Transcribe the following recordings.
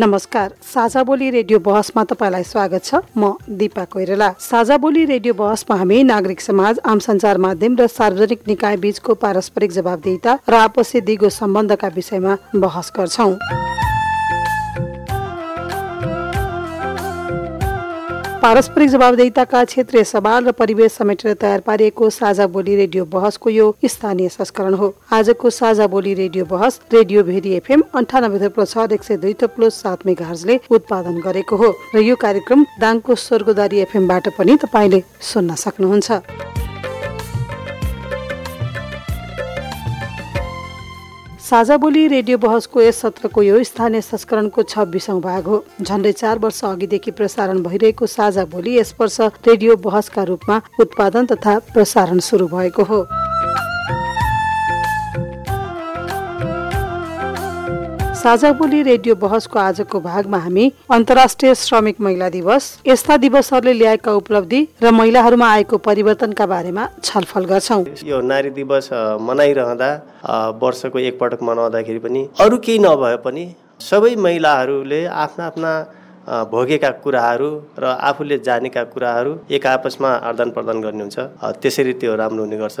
नमस्कार साझा बोली रेडियो बहसमा तपाईँलाई स्वागत छ। म दिपा कोइराला। साझा बोली रेडियो बहसमा हामी नागरिक समाज आम सञ्चार माध्यम र सार्वजनिक निकाय बीचको पारस्परिक जवाबदेहिता र आपसी दिगो सम्बन्धका विषयमा बहस गर्छौं। पारस्परिक जवाबदेहिताका क्षेत्रीय सवाल र परिवेश समेटेर तयार पारिएको साझा बोली रेडियो बहसको यो स्थानीय संस्करण हो। आजको साझा बोली रेडियो बहस रेडियो भेरी एफएम अन्ठानब्बे थप्लो छ एक सय दुई थप्लो सात मेघार्जले उत्पादन गरेको हो। र यो कार्यक्रम दाङको स्वर्गदारी एफएमबाट पनि तपाईँले सुन्न सक्नुहुन्छ। साझा बोली रेडियो बहसको यस सत्रको यो स्थानीय संस्करणको छब्बिसौँ भाग हो। झन्डै चार वर्ष अघिदेखि प्रसारण भइरहेको साझा बोली यस वर्ष रेडियो बहसका रूपमा उत्पादन तथा प्रसारण सुरु भएको हो। साझा बोली रेडियो बहसको आजको भागमा हामी अन्तर्राष्ट्रिय श्रमिक महिला दिवस यस्ता दिवसहरूले ल्याएका उपलब्धि र महिलाहरूमा आएको परिवर्तनका बारेमा छलफल गर्छौँ। यो नारी दिवस मनाइरहँदा वर्षको एकपटक मनाउँदाखेरि पनि अरू केही नभए पनि सबै महिलाहरूले आफ्ना आफ्ना भोगेका कुराहरू र आफूले जानेका कुराहरू एक आपसमा आदान प्रदान गर्ने हुन्छ त्यसरी त्यो राम्रो हुने गर्छ।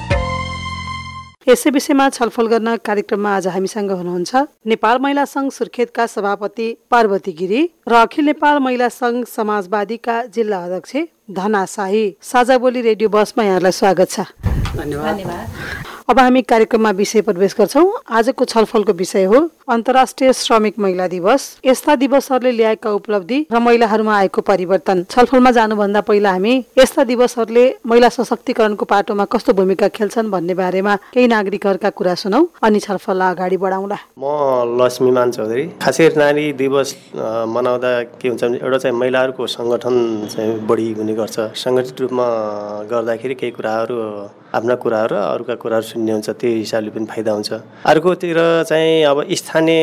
यसै विषयमा छलफल गर्न कार्यक्रममा आज हामीसँग हुनुहुन्छ नेपाल महिला संघ सुर्खेतका सभापति पार्वती गिरी र अखिल नेपाल महिला संघ समाजवादीका जिल्ला अध्यक्ष धना शाही। साझा बोली रेडियो बसमा यहाँलाई स्वागत छ। धन्यवाद। अब हामी कार्यक्रममा विषय प्रवेश गर्छौँ। आजको छलफलको विषय हो अन्तर्राष्ट्रिय श्रमिक महिला दिवस। यस्ता दिवसहरूले ल्याएका उपलब्धि र महिलाहरूमा आएको परिवर्तन। छलफलमा जानुभन्दा पहिला हामी यस्ता दिवसहरूले महिला सशक्तिकरणको पाटोमा कस्तो भूमिका खेल्छन् भन्ने बारेमा केही नागरिकहरूका कुरा सुनौ। अनि छलफललाई अगाडि बढाउँला। म लक्ष्मीमान चौधरी। खासै नारी दिवस मनाउँदा के हुन्छ भने एउटा चाहिँ महिलाहरूको सङ्गठन चाहिँ बढी हुने गर्छ। सङ्गठित रूपमा गर्दाखेरि केही कुराहरू आफ्ना कुराहरू र अरूका कुराहरू सुन्ने हुन्छ त्यही हिसाबले पनि फाइदा हुन्छ। अर्कोतिर चाहिँ अब स्थानीय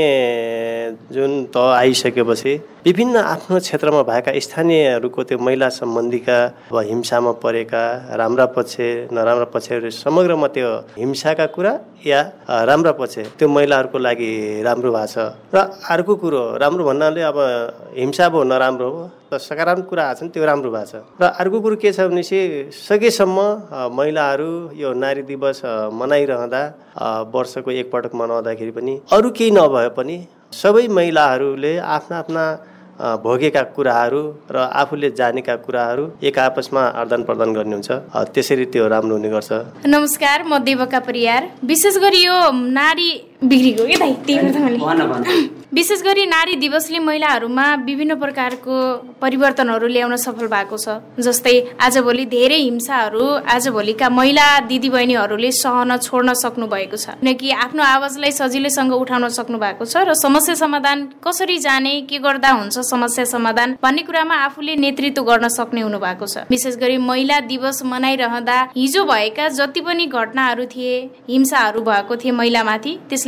जुन त आइसकेपछि विभिन्न आफ्नो क्षेत्रमा भएका स्थानीयहरूको त्यो महिला सम्बन्धीका अब हिंसामा परेका राम्रा पक्ष नराम्रा पक्षहरू समग्रमा त्यो हिंसाका कुरा या राम्रा पक्ष त्यो महिलाहरूको लागि राम्रो भएको छ। र अर्को कुरो राम्रो भन्नाले अब हिंसा भयो नराम्रो हो सकारात्मक कुरा आएको छ नि त्यो राम्रो भएको छ। र अर्को कुरो के छ भनेपछि सकेसम्म महिलाहरू यो नारी दिवस मनाइरहँदा वर्षको एकपटक मनाउँदाखेरि पनि अरू केही नभए पनि सबै महिलाहरूले आफ्ना आफ्ना भोगेका कुराहरू र आफूले जानेका कुराहरू एक आपसमा आदान प्रदान गर्ने हुन्छ। त्यसरी त्यो राम्रो हुने गर्छ। नमस्कार म देवका परियार। विशेष गरी यो नारी बिग्रिगयो कि दाइ? त्यही विशेष गरी नारी दिवसले महिलाहरूमा विभिन्न प्रकारको परिवर्तनहरू ल्याउन सफल भएको छ। जस्तै आजभोलि धेरै हिंसाहरू आजभोलिका महिला दिदीबहिनीहरूले सहन छोड्न सक्नु भएको छ। किनकि आफ्नो आवाजलाई सजिलैसँग उठाउन सक्नु भएको छ र समस्या समाधान कसरी जाने के गर्दा हुन्छ समस्या समाधान भन्ने कुरामा आफूले नेतृत्व गर्न सक्ने हुनु भएको छ। विशेष गरी महिला दिवस मनाइरहँदा हिजो भएका जति पनि घटनाहरू थिए हिंसाहरू भएको थिए महिलामाथि त्यसलाई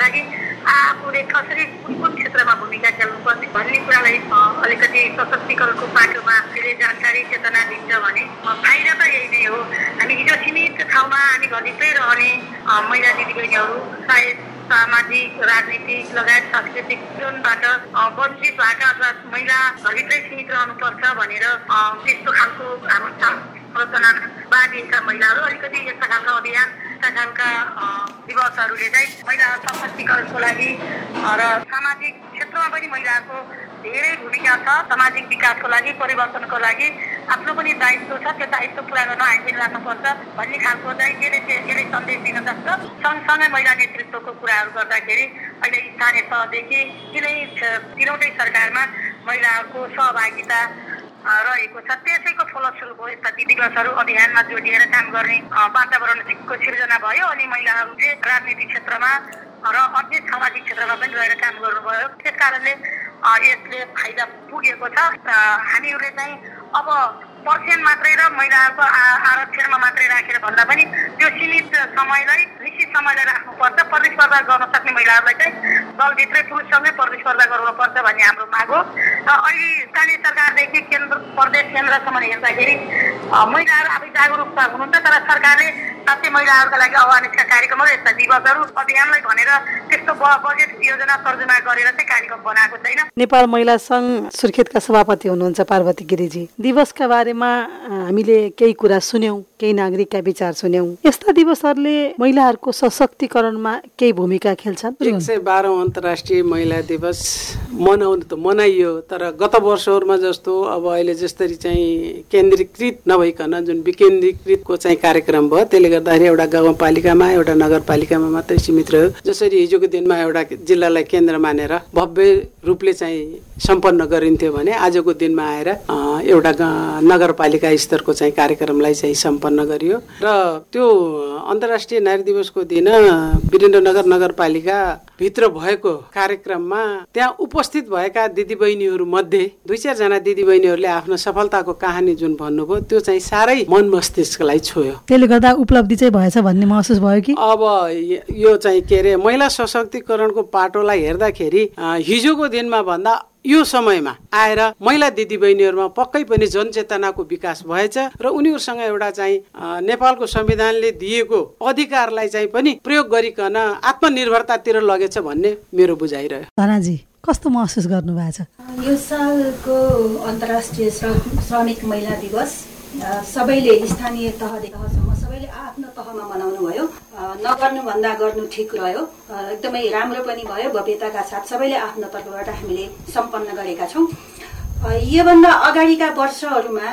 लागि आफूले कसरी कुन कुन क्षेत्रमा भूमिका खेल्नुपर्ने भन्ने कुरालाई अलिकति सशक्तिकरणको पाटोमा फेरि जानकारी चेतना दिन्छ भने फाइदा त यही नै हो। हामी हिजो सीमित ठाउँमा हामी घरभित्रै रहने महिला दिदीबहिनीहरू सायद सामाजिक राजनीतिक लगायत सांस्कृतिक जीवनबाट वञ्चित भएका अथवा महिला घरभित्रै सीमित रहनुपर्छ भनेर त्यस्तो खालको हाम्रो संरचनावादीका महिलाहरू अलिकति यस्ता खालका अभियान यस्ता खालका दिवसहरूले चाहिँ महिला सशक्तिकरणको लागि र सामाजिक क्षेत्रमा पनि महिलाको धेरै भूमिका छ सामाजिक विकासको लागि परिवर्तनको लागि आफ्नो पनि दायित्व छ त्यो दायित्व पुरा गर्न हामी पनि लाग्नुपर्छ भन्ने खालको चाहिँ यसले यसले सन्देश दिन सक्छ सँगसँगै महिला नेतृत्वको कुराहरू गर्दाखेरि अहिले स्थानीय तहदेखि तिनै तिनवटै सरकारमा महिलाहरूको सहभागिता रहेको छ त्यसैको फलस्वरूप यस्ता दिवसहरू अभियानमा जोडिएर काम गर्ने वातावरणको सिर्जना भयो अनि महिलाहरूले राजनीतिक क्षेत्रमा र अन्य सामाजिक क्षेत्रमा पनि रहेर काम गर्नुभयो। त्यस कारणले यसले फाइदा पुगेको छ। हामीहरूले चाहिँ अब पर्सेन्ट मात्रै र महिलाहरूको आरक्षणमा मात्रै राखेर भन्दा पनि त्यो सीमित समयलाई निश्चित समयलाई राख्नुपर्छ। प्रतिस्पर्धा गर्न सक्ने महिलाहरूलाई चाहिँ दलभित्रै पुरुषसँगै प्रतिस्पर्धा गर्नुपर्छ भन्ने हाम्रो माग हो। र अहिले स्थानीय सरकारदेखि केन्द्र प्रदेश केन्द्रसम्म हेर्दाखेरि महिलाहरू आफै जागरुकता हुनुहुन्छ तर सरकारले साथै महिलाहरूका लागि अवेरनेसका कार्यक्रमहरू यस्ता दिवसहरू अभियानलाई भनेर त्यस्तो बजेट योजना तर्जुमा गरेर चाहिँ कार्यक्रम बनाएको छैन नेपाल महिला संघ सुर्खेतका सभापति हुनुहुन्छ पार्वती गिरिजी दिवसका बारेमा हामीले केही कुरा सुन्यौं केही नागरिकका विचार सुन्यौं। यस्ता दिवसहरूले महिलाहरूको सशक्तिकरणमा केही भूमिका खेल्छन्? एक सय बाह्रौँ अन्तर्राष्ट्रिय महिला दिवस मनाउनु त मनाइयो तर गत वर्षहरूमा जस्तो अब अहिले जसरी चाहिँ केन्द्रीकृत नभइकन जुन विकेन्द्रीकृतको चाहिँ कार्यक्रम भयो त्यसले गर्दाखेरि एउटा गाउँपालिकामा एउटा नगरपालिकामा मात्रै सीमित रह्यो। जसरी हिजोको दिनमा एउटा जिल्लालाई केन्द्र मानेर भव्य रूपले चाहिँ सम्पन्न गरिन्थ्यो भने आजको दिनमा आएर एउटा नगरपालिका स्तरको चाहिँ कार्यक्रमलाई चाहिँ सम्पन्न गरियो। र त्यो अन्तर्राष्ट्रिय नारी दिवसको दिन वीरेन्द्रनगर नगरपालिका भित्र भएको कार्यक्रममा त्यहाँ उपस्थित भएका दिदीबहिनीहरू मध्ये दुई चारजना दिदीबहिनीहरूले आफ्नो सफलताको कहानी जुन भन्नुभयो त्यो चाहिँ साह्रै मन मस्तिष्कलाई छोयो। त्यसले गर्दा उपलब्धि चाहिँ भएछ भन्ने महसुस भयो कि? अब यो चाहिँ के अरे महिला सशक्तिकरणको पाटोलाई हेर्दाखेरि हिजोको दिनमा भन्दा यो समयमा आएर महिला दिदीबहिनीहरूमा पक्कै पनि जनचेतनाको विकास भएछ र उनीहरूसँग एउटा चाहिँ नेपालको संविधानले दिएको अधिकारलाई चाहिँ पनि प्रयोग गरिकन आत्मनिर्भरतातिर लगेछ भन्ने मेरो बुझाइरह्यो कस्तो महसुस गर्नु भएको छ? यो सालको अन्तर्राष्ट्रिय श्रमिक महिला दिवस सबैले स्थानीय तहदेखि तहसम्म सबैले आफ्नो तहमा मनाउनु भयो नगर्नुभन्दा गर्नु ठिक रह्यो। एकदमै राम्रो पनि भयो। भव्यताका साथ सबैले आफ्नो तर्फबाट हामीले सम्पन्न गरेका छौँ। योभन्दा अगाडिका वर्षहरूमा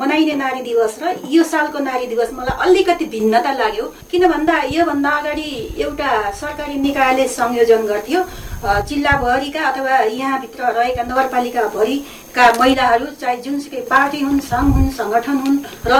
मनाइने नारी दिवस र यो सालको नारी दिवस मलाई अलिकति भिन्नता लाग्यो। किन भन्दा योभन्दा अगाडि एउटा सरकारी निकायले संयोजन गर्थ्यो। जिल्लाभरिका अथवा यहाँभित्र रहेका नगरपालिकाभरिका महिलाहरू चाहे जुनसुकै पार्टी हुन् सङ्घ हुन् सङ्गठन हुन् र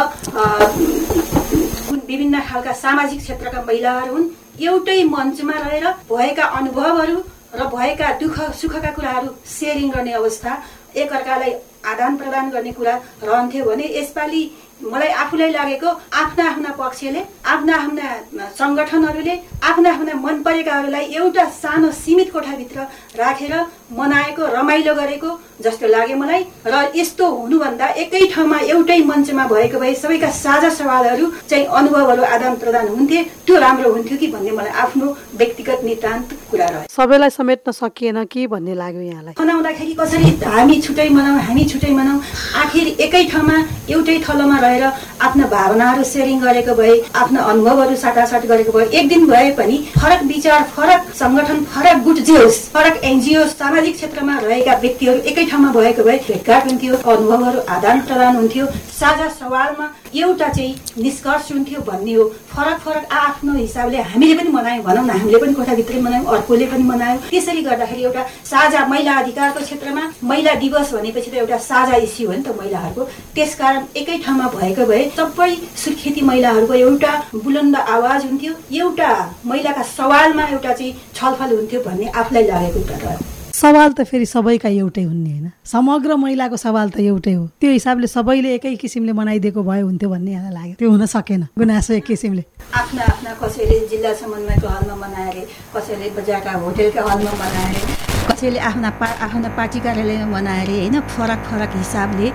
विभिन्न खालका सामाजिक क्षेत्रका महिलाहरू हुन् एउटै मञ्चमा रहेर भएका अनुभवहरू र भएका दुःख सुखका कुराहरू सेयरिङ गर्ने अवस्था एकअर्कालाई आदान प्रदान गर्ने कुरा रहन्थ्यो भने यसपालि मलाई आफूलाई लागेको आफ्ना आफ्ना पक्षले आफ्ना आफ्ना सङ्गठनहरूले आफ्ना आफ्ना मन परेकाहरूलाई एउटा सानो सीमित कोठाभित्र राखेर मनाएको रमाइलो गरेको जस्तो लाग्यो मलाई। र यस्तो हुनुभन्दा एकै ठाउँमा एउटै मञ्चमा भएको भए सबैका साझा सवालहरू चाहिँ अनुभवहरू आदान प्रदान हुन्थे। त्यो राम्रो हुन्थ्यो कि भन्ने मलाई आफ्नो व्यक्तिगत नितान्त कुरा रह्यो। सबैलाई समेट्न सकिएन कि भन्ने लाग्यो यहाँलाई? मनाउँदाखेरि कसरी हामी छुट्टै मनाऊ हामी छुट्टै मनाऊ आखिर एकै ठाउँमा एउटै थलोमा रहेर आफ्ना भावनाहरू सेयरिङ गरेको भए आफ्ना अनुभवहरू साटासाट गरेको भए एक दिन भए पनि फरक विचार फरक सङ्गठन फरक गुट जे होस् फरक एनजिओ सामाजिक क्षेत्रमा रहेका व्यक्तिहरू एकै ठाउँमा भएको भए भेटघाट हुन्थ्यो अनुभवहरू आदान प्रदान हुन्थ्यो साझा सवालमा एउटा चाहिँ निष्कर्ष हुन्थ्यो भन्ने हो। फरक फरक आफ्नो हिसाबले हामीले पनि मनायौँ भनौँ न हामीले पनि कोठाभित्रै मनायौँ अर्कोले पनि मनायौँ। त्यसरी गर्दाखेरि एउटा साझा महिला अधिकारको क्षेत्रमा महिला दिवस भनेपछि त एउटा साझा इस्यु हो नि त महिलाहरूको। त्यसकारण एकै ठाउँमा भएको भए सबै सुर्खेती महिलाहरूको एउटा बुलन्द आवाज हुन्थ्यो एउटा महिलाका सवालमा एउटा चाहिँ छलफल हुन्थ्यो भन्ने आफूलाई लागेको कुरा सवाल त फेरि सबैका एउटै हुने होइन। समग्र महिलाको सवाल त एउटै हो। त्यो हिसाबले सबैले एकै किसिमले बनाइदिएको भए हुन्थ्यो भन्ने यहाँलाई लाग्यो। त्यो हुन सकेन। गुनासो एक किसिमले। आफ्ना आफ्ना कसैले जिल्ला समन्वयको हलमा मनाएर कसैले बजारका होटेलका हलमा मनाएर कसैले आफ्ना पा आफ्ना पार्टी कार्यालयमा मनाएर होइन? फरक फरक हिसाबले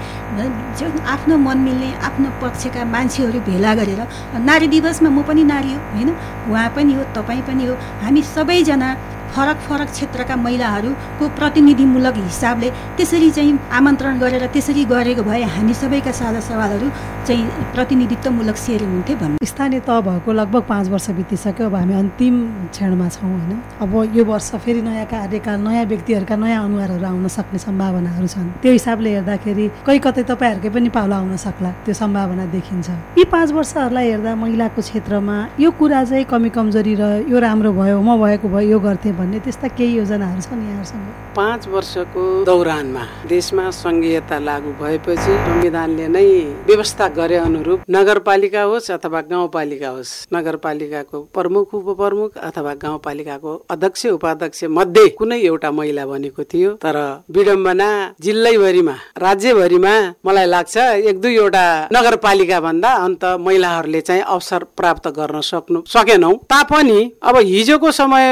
जुन आफ्नो मन मिल्ने आफ्नो पक्षका मान्छेहरू भेला गरेर नारी दिवसमा म पनि नारी हो होइन? उहाँ पनि हो तपाईँ पनि हो। हामी सबैजना फरक फरक क्षेत्रका महिलाहरूको प्रतिनिधिमूलक हिसाबले त्यसरी चाहिँ आमन्त्रण गरेर त्यसरी गरेको भए हामी सबैका साझा सवालहरू चाहिँ प्रतिनिधित्वमूलक सेयरिङ हुन्थे भन्नु। स्थानीय तह भएको लगभग पाँच वर्ष बितिसक्यो। अब हामी अन्तिम क्षणमा छौँ होइन। अब यो वर्ष फेरि नयाँ कार्यकाल नयाँ व्यक्तिहरूका नयाँ अनुहारहरू आउन सक्ने सम्भावनाहरू छन्। त्यो हिसाबले हेर्दाखेरि कहीँ कतै तपाईँहरूकै पनि पाउला आउन सक्ला त्यो सम्भावना देखिन्छ। यी पाँच वर्षहरूलाई हेर्दा महिलाको क्षेत्रमा यो कुरा चाहिँ कमी कमजोरी रह्यो यो राम्रो भयो म भएको भयो यो गर्थेँ भन्ने त्यस्ता केही योजनाहरू छन् यहाँहरूसँग? पाँच वर्षको दौरानमा देशमा सङ्घीयता लागू भएपछि संविधानले नै व्यवस्था गरे अनुरूप नगरपालिका होस् अथवा गाउँपालिका होस् नगरपालिकाको प्रमुख उपप्रमुख अथवा गाउँपालिकाको अध्यक्ष उपाध्यक्ष मध्ये कुनै एउटा महिला बनेको थियो। तर विडम्बना जिल्लैभरिमा राज्यभरिमा मलाई लाग्छ एक दुईवटा नगरपालिका भन्दा अन्त महिलाहरूले चाहिँ अवसर प्राप्त गर्न सक्नु सकेनौ। तापनि अब हिजोको समय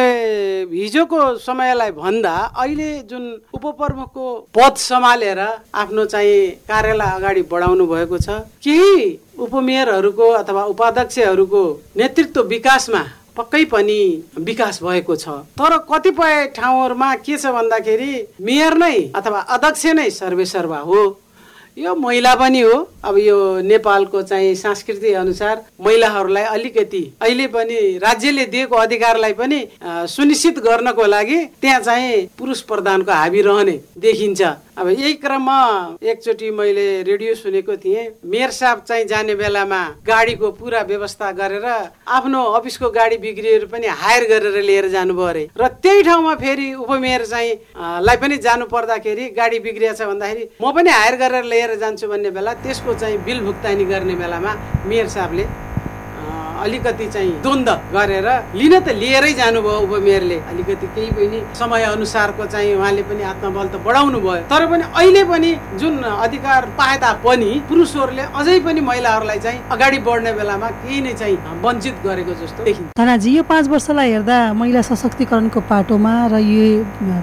हिजोको समयलाई भन्दा अहिले जुन उपप्रमुखको पद सम्हालेर आफ्नो चाहिँ कार्यालय अगाडि बढाउनु भएको छ केही उपमेयरहरूको अथवा उपाध्यक्षहरूको नेतृत्व विकासमा पक्कै पनि विकास भएको छ। तर कतिपय ठाउँहरूमा के छ भन्दाखेरि मेयर नै अथवा अध्यक्ष नै सर्वेसर्वा हो। यो महिला पनि हो। अब यो नेपालको चाहिँ संस्कृति अनुसार महिलाहरूलाई अलिकति अहिले पनि राज्यले दिएको अधिकारलाई पनि सुनिश्चित गर्नको लागि त्यहाँ चाहिँ पुरुष प्रधानको हाबी रहने देखिन्छ। अब यही क्रममा एकचोटि मैले रेडियो सुनेको थिएँ। मेयर साहब चाहिँ जाने बेलामा गाडीको पुरा व्यवस्था गरेर आफ्नो अफिसको गाडी बिग्रिएर पनि हायर गरेर लिएर जानुभयो अरे। र त्यही ठाउँमा फेरि उपमेयर चाहिँ लाई पनि जानु पर्दाखेरि गाडी बिग्रिएछ भन्दाखेरि म पनि हायर गरेर लिएर जान्छु भन्ने बेला त्यसको चाहिँ बिल भुक्तानी गर्ने बेलामा मेयर साहबले अलिकति चाहिँ द्वन्द गरेर लिन त लिएरै जानुभयो उपमेयरले। अलिकति केही पनि समय अनुसारको चाहिँ उहाँले पनि आत्मबल त बढाउनु भयो। तर पनि अहिले पनि जुन अधिकार पाए तापनि पुरुषहरूले अझै पनि महिलाहरूलाई चाहिँ अगाडि बढ्ने बेलामा केही नै चाहिँ वञ्चित गरेको जस्तो देखिन्छ। धनाजी यो पाँच वर्षलाई हेर्दा महिला सशक्तिकरणको पाटोमा र यो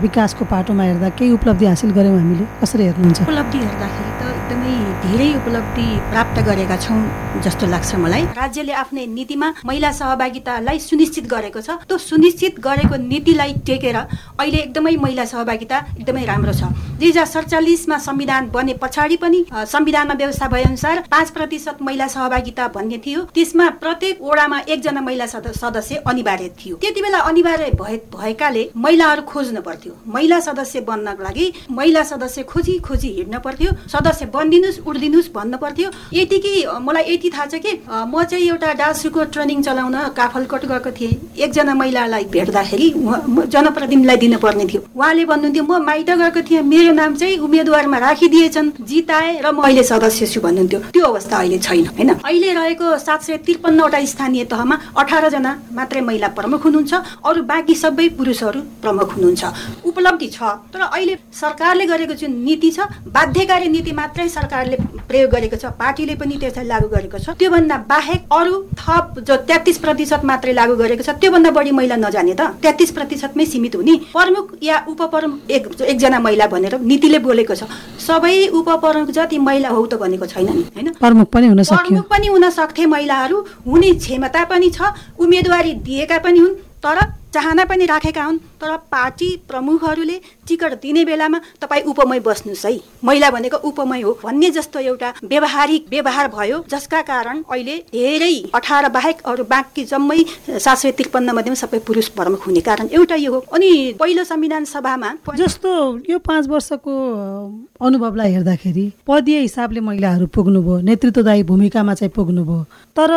विकासको पाटोमा हेर्दा केही उपलब्धि हासिल गऱ्यौँ हामीले। कसरी हेर्नुहुन्छ? उपलब्धि हेर्दाखेरि त एकदमै धेरै उपलब्धि प्राप्त गरेका छौँ जस्तो लाग्छ मलाई। राज्यले आफ्नै नीतिमा महिला सहभागितालाई सुनिश्चित गरेको छ। त्यो सुनिश्चित गरेको नीतिलाई टेकेर अहिले एकदमै महिला सहभागिता एकदमै राम्रो छ। दुई हजार सडचालिसमा संविधान बने पछाडि पनि संविधानमा व्यवस्था भए अनुसार पाँच प्रतिशत महिला सहभागिता भन्ने थियो। त्यसमा प्रत्येक ओडामा एकजना महिला सदस्य अनिवार्य थियो। त्यति बेला अनिवार्य भए भएकाले महिलाहरू खोज्नु पर्थ्यो। महिला सदस्य बन्नको लागि महिला सदस्य खोजी खोजी हिँड्न पर्थ्यो। सदस्य बनिदिनुहोस् उठिदिनुहोस् भन्नु पर्थ्यो। यतिकै मलाई यति थाहा छ कि म चाहिँ एउटा डान्स को ट्रेनिङ चलाउन काफलकोट गएको थिएँ। एकजना महिलालाई भेट्दाखेरि जनप्रतिनिधिलाई दिनुपर्ने थियो। उहाँले भन्नुहुन्थ्यो म माइत गएको थिएँ। मेरो नाम चाहिँ उम्मेद्वारमा राखिदिएछन्। जिताए र म अहिले सदस्य छु भन्नुहुन्थ्यो। त्यो अवस्था अहिले छैन होइन? अहिले रहेको सात सय त्रिपन्नवटा स्थानीय तहमा अठारजना मात्रै महिला प्रमुख हुनुहुन्छ। अरू बाँकी सबै पुरुषहरू प्रमुख हुनुहुन्छ। उपलब्धि छ तर अहिले सरकारले गरेको जुन नीति छ बाध्यकारी नीति मात्रै सरकारले प्रयोग गरेको छ। पार्टीले पनि त्यसलाई लागू गरेको छ। त्योभन्दा बाहेक अरू थप थप जो तेत्तिस प्रतिशत मात्रै लागू गरेको छ। त्योभन्दा बढी महिला नजाने त। तेत्तिस प्रतिशतमै सीमित हुने। प्रमुख या उपप्रमुख एक एकजना महिला भनेर नीतिले बोलेको छ। सबै उपप्रमुख जति महिला हौ त भनेको छैन नि होइन? प्रमुख पनि हुन प्रमुख पनि हुन सक्थे महिलाहरू। हुने क्षमता पनि छ उम्मेदवारी दिएका पनि हुन् तर चाहना पनि राखेका हुन्। तर पार्टी प्रमुखहरूले टिकट दिने बेलामा तपाईँ उपमय बस्नुहोस् है। महिला भनेको उपमय हो भन्ने जस्तो एउटा व्यवहारिक व्यवहार भयो जसका कारण अहिले धेरै अठार बाहेक अरू बाँकी जम्मै सात सय त्रिपन्न सबै पुरुष प्रमुख हुने कारण एउटा यो हो। अनि पहिलो संविधान सभामा जस्तो यो पाँच वर्षको अनुभवलाई हेर्दाखेरि पदीय हिसाबले महिलाहरू पुग्नुभयो नेतृत्वदायी भूमिकामा चाहिँ पुग्नुभयो। तर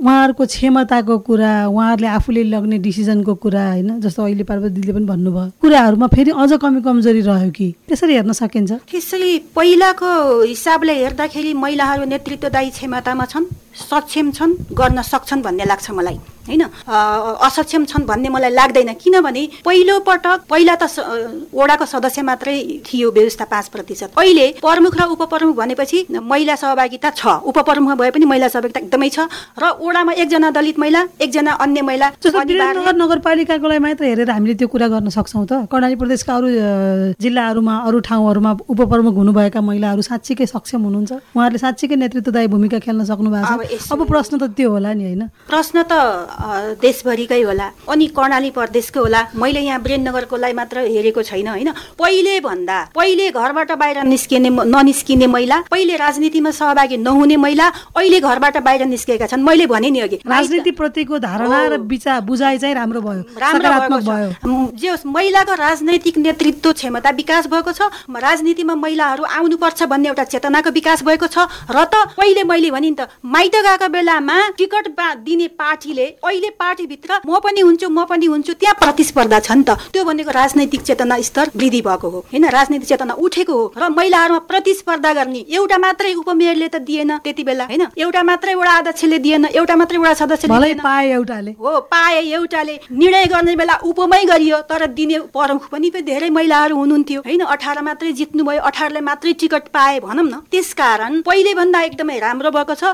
उहाँहरूको क्षमताको कुरा उहाँहरूले आफूले लग्ने डिसिजनको कुरा होइन जस्तो अहिले पार्वती पनि भन्नुभयो। कुराहरूमा फेरि अझ कमी कमजोरी रह्यो कि? त्यसरी हेर्न सकिन्छ। त्यसरी पहिलाको हिसाबले हेर्दाखेरि महिलाहरू नेतृत्वदायी क्षमतामा छन्। सक्षम छन् गर्न सक्छन् भन्ने लाग्छ मलाई होइन? असक्षम छन् भन्ने मलाई लाग्दैन किनभने पहिलो पटक पहिला त वडाको सदस्य मात्रै थियो व्यवस्था पाँच प्रतिशत। अहिले प्रमुख र उपप्रमुख भनेपछि महिला सहभागिता छ उपप्रमुख भए पनि महिला सहभागिता एकदमै छ र वडामा एकजना दलित महिला एकजना अन्य महिला नगरपालिकाको लागि मात्र हेरेर हामीले त्यो कुरा गर्न सक्छौँ त। कर्णाली प्रदेशका अरू जिल्लाहरूमा अरू ठाउँहरूमा उपप्रमुख हुनुभएका महिलाहरू साँच्चीकै सक्षम हुनुहुन्छ? उहाँहरूले साँच्चीकै नेतृत्वदायी भूमिका खेल्न सक्नु भएको छ। अब प्रश्न त त्यो होला नि होइन। प्रश्न त देशभरिकै होला। अनि कर्णाली प्रदेशको होला। मैले यहाँ ब्रेननगरकोलाई मात्र हेरेको छैन होइन? पहिले भन्दा पहिले घरबाट बाहिर निस्किने ननिस्किने महिला पहिले राजनीतिमा सहभागी नहुने महिला अहिले घरबाट बाहिर निस्केका छन्। मैले भने नि अघि। राजनीति प्रतिको धारणा र विचार बुझाइ चाहिँ राम्रो भयो। राम्रो भयो। जे होस् महिलाको राजनैतिक नेतृत्व क्षमता विकास भएको छ। राजनीतिमा महिलाहरू आउनुपर्छ भन्ने एउटा चेतनाको विकास भएको छ। र त पहिले मैले भने नि त माइत गएको बेलामा टिकट दिने पार्टीले अहिले पार्टीभित्र म पनि हुन्छु म पनि हुन्छु त्यहाँ प्रतिस्पर्धा छ नि त। त्यो भनेको राजनैतिक चेतना स्तर वृद्धि भएको हो। होइन राजनीतिक चेतना उठेको हो र महिलाहरूमा प्रतिस्पर्धा गर्ने एउटा मात्रै उपमेयरले त दिएन त्यति बेला होइन? एउटा मात्रै वडा अध्यक्षले दिएन एउटा मात्रै वडा सदस्यले पाए एउटाले। हो पाए एउटाले। निर्णय गर्ने बेला उपमै गरियो तर दिने प्रमुख पनि धेरै महिलाहरू हुनुहुन्थ्यो। होइन अठार मात्रै जित्नुभयो अठारले मात्रै टिकट पाए भनौँ न। त्यसकारण पहिले भन्दा एकदमै राम्रो भएको छ।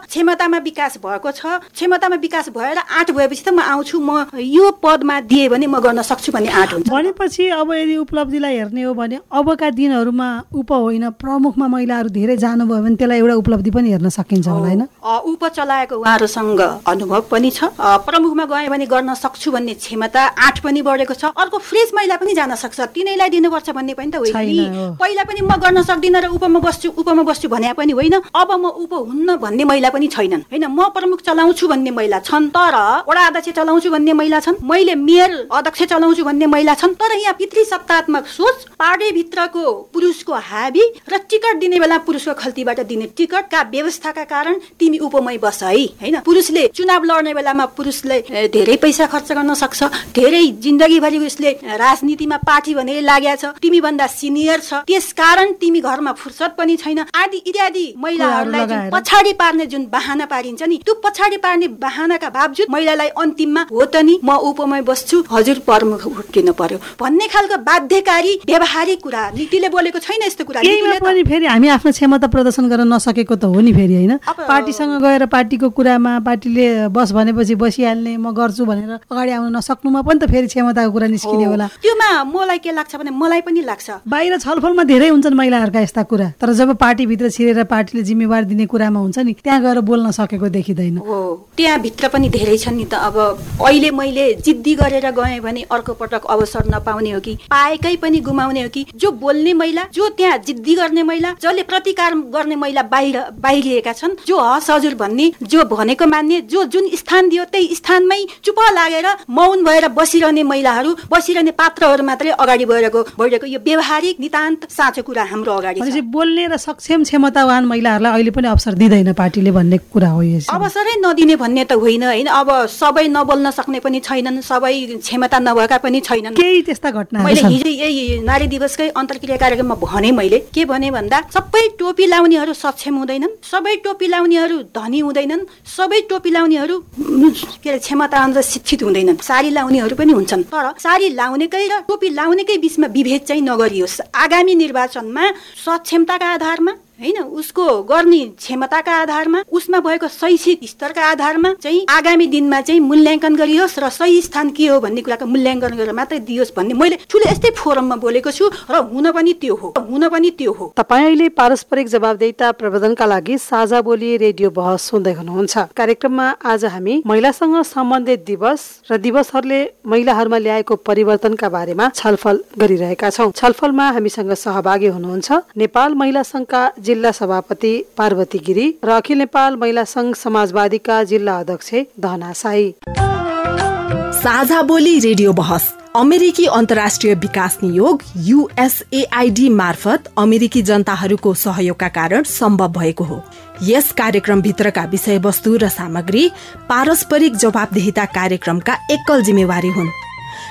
क्षमतामा विकास भएको छ। क्षमतामा विकास भएर आँट भएपछि त म आउँछु म यो पदमा दिए भने म गर्न सक्छु भन्ने आँट हुन्छ। भनेपछि अब यदि उपलब्धिलाई हेर्ने हो भने अबका दिनहरूमा उप होइन प्रमुखमा महिलाहरू धेरै जानुभयो भने त्यसलाई एउटा उपलब्धि पनि हेर्न सकिन्छ होला होइन? उप चलाएको उहाँहरूसँग अनुभव पनि छ। प्रमुखमा गयो भने गर्न सक्छु भन्ने क्षमता आँट पनि बढेको छ। अर्को फ्रेस महिला पनि जान सक्छ। तिनैलाई दिनुपर्छ भन्ने पनि त होइन पहिला पनि म गर्न सक्दिनँ र उपमा बस्छु उपमा बस्छु भने पनि होइन। अब म उप हुन्न भन्ने महिला पनि छैनन्। होइन म प्रमुख चलाउँछु भन्ने महिला छन् तर वडा अध्यक्ष चलाउँछु भन्ने महिला छन् मैले मेयर अध्यक्ष चलाउँछु भन्ने महिला छन् तर यहाँ पितृ सत्तात्मक सोच भित्रको पुरुषको हाबी र टिकट दिने बेला पुरुषको खल्तीबाट दिने टिकटका व्यवस्थाका कारण तिमी उपमै बस है होइन। पुरुषले चुनाव लड्ने बेलामा पुरुषले धेरै पैसा खर्च गर्न सक्छ धेरै जिन्दगीभरि उसले राजनीतिमा पार्टी भनेर लागेको छ तिमी भन्दा सिनियर छ त्यस कारण तिमी घरमा फुर्सद पनि छैन आदि इत्यादि महिलाहरूलाई पछाडि पार्ने जुन बाहना पारिन्छ नि। त्यो पछाडि पार्ने बाहनाका बावजुद महिलालाई अन्तिममा हो त नि म उपमै बस्छु हजुर प्रमुख हुर्किनु पर्यो। भन्ने खालको बाध्यकारी व्यवहारिक कुरा नीतिले बोलेको छैन यस्तो कुरा। पनि फेरि हामी आफ्नो क्षमता प्रदर्शन गर्न नसकेको त हो नि फेरि होइन? पार्टीसँग गएर पार्टीको कुरामा पार्टीले बस भनेपछि बसिहाल्ने म गर्छु भनेर अगाडि आउन नसक्नुमा पनि त फेरि क्षमताको कुरा निस्किने होला। त्योमा मलाई के लाग्छ भने मलाई पनि लाग्छ। बाहिर छलफलमा धेरै हुन्छन् महिलाहरूका यस्ता कुरा तर जब पार्टीभित्र छिरेर पार्टीले जिम्मेवार दिने कुरामा हुन्छ नि त्यहाँ गएर बोल्न सकेको देखिँदैन। त्यहाँभित्र पनि धेरै छन् नि त। अब अहिले मैले जिद्दी गरेर गएँ भने अर्को पटक अवसर नपाउने हो कि पाएकै पनि गुमाउने हो कि जो बोल्ने महिला जो त्यहाँ जिद्दी गर्ने महिला जसले प्रतिकार गर्ने महिला बाहिर बाहिरिएका छन् जो हस हजुर भन्ने जो भनेको मान्ने जो जुन स्थान दियो त्यही स्थानमै चुप लागेर मौन भएर बसिरहने महिलाहरू बसिरहने पात्रहरू मात्रै अगाडि बढेको बढेको यो व्यवहारिक नितान्त साँचो कुरा हाम्रो अगाडि बोल्ने र सक्षम क्षमतावान महिलाहरूलाई अहिले पनि अवसर दिँदैन पार्टीले भन्ने कुरा हो अवसरै नदिने भन्ने त होइन होइन? अब सबै नबोल्न सक्ने पनि छैनन् सबै क्षमता नभएका पनि छैनन्। केही त्यस्ता घटना मैले हिजो यही नारी दिवसकै अन्तर्क्रिया कार्यक्रममा भने मैले के भने भन्दा सबै टोपी लाउनेहरू सक्षम हुँदैनन् सबै टोपी लाउनेहरू धनी हुँदैनन् सबै टोपी लाउनेहरू के अरे क्षमता अनुसार शिक्षित हुँदैनन्। साडी लाउनेहरू पनि हुन्छन्। तर साडी लाउनेकै र टोपी लाउनेकै बिचमा विभेद चाहिँ नगरियोस्। आगामी निर्वाचनमा सक्षमताका आधारमा होइन उसको गर्ने क्षमताका आधारमा उसमा भएको शैक्षिक स्तरका आधारमा चाहिँ आगामी दिनमा चाहिँ मूल्याङ्कन गरियोस् र सही स्थान के हो भन्ने कुराको मूल्याङ्कन गरेर मात्रै दियोस् भन्ने मैले ठुलो यस्तै फोरममा बोलेको छु र हुन पनि त्यो हो हुन पनि त्यो हो। तपाईँ अहिले पारस्परिक जवाबदेता प्रबन्धनका लागि साझा बोली रेडियो बहस सुन्दै हुनुहुन्छ। कार्यक्रममा आज हामी महिलासँग सम्बन्धित दिवस र दिवसहरूले महिलाहरूमा ल्याएको परिवर्तनका बारेमा छलफल गरिरहेका छौँ। छलफलमा हामीसँग सहभागी हुनुहुन्छ नेपाल महिला संघका जिल्ला सभापति पार्वती गिरी र अखिल नेपाल महिला संघ समाजवादीका जिल्ला अध्यक्ष धना साई। साझा बोली रेडियो बहस अमेरिकी अन्तर्राष्ट्रिय विकास नियोग युएसएआईडी मार्फत अमेरिकी जनताहरूको सहयोगका कारण सम्भव भएको हो। यस कार्यक्रमभित्रका विषयवस्तु र सामग्री पारस्परिक जवाबदेहिता कार्यक्रमका एकल जिम्मेवारी हुन्।